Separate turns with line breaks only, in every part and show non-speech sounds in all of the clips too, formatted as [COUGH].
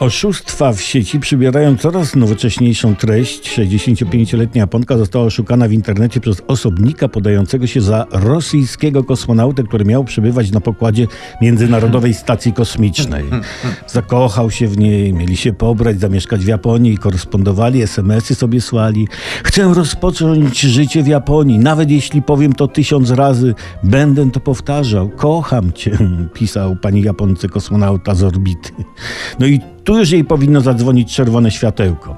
Oszustwa w sieci przybierają coraz nowocześniejszą treść. 65-letnia Japonka została oszukana w internecie przez osobnika podającego się za rosyjskiego kosmonautę, który miał przybywać na pokładzie Międzynarodowej Stacji Kosmicznej. Zakochał się w niej, mieli się pobrać, zamieszkać w Japonii, korespondowali, SMS-y sobie słali. Chcę rozpocząć życie w Japonii, nawet jeśli powiem to tysiąc razy, będę to powtarzał. Kocham cię, [LAUGHS] pisał pani Japonce kosmonauta z orbity. No i tu już jej powinno zadzwonić czerwone światełko.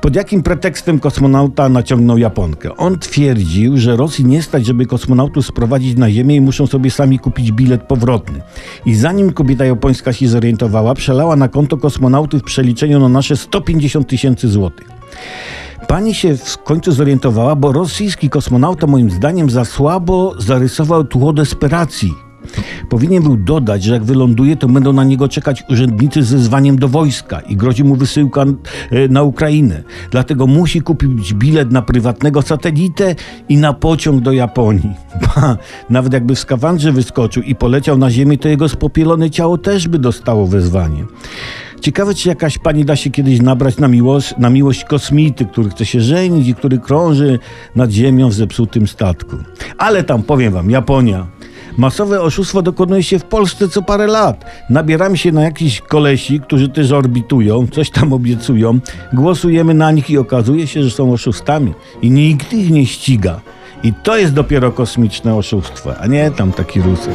Pod jakim pretekstem kosmonauta naciągnął Japonkę? On twierdził, że Rosji nie stać, żeby kosmonautów sprowadzić na Ziemię i muszą sobie sami kupić bilet powrotny. I zanim kobieta japońska się zorientowała, przelała na konto kosmonautów w przeliczeniu na nasze 150 tysięcy złotych. Pani się w końcu zorientowała, bo rosyjski kosmonauta moim zdaniem za słabo zarysował tło desperacji. Powinien był dodać, że jak wyląduje, to będą na niego czekać urzędnicy ze zwaniem do wojska i grozi mu wysyłka e, na Ukrainę. Dlatego musi kupić bilet na prywatnego satelitę i na pociąg do Japonii. [LAUGHS] Ba, nawet jakby w skafandrze wyskoczył i poleciał na ziemię, to jego spopielone ciało też by dostało wezwanie. Ciekawe, czy jakaś pani da się kiedyś nabrać na miłość, na miłość kosmity, który chce się żenić i który krąży nad ziemią w zepsutym statku. Ale tam, powiem wam, Japonia. Masowe oszustwo dokonuje się w Polsce co parę lat. Nabieramy się na jakichś kolesi, którzy też orbitują, coś tam obiecują, głosujemy na nich i okazuje się, że są oszustami i nikt ich nie ściga. I to jest dopiero kosmiczne oszustwo, a nie tam taki rusek.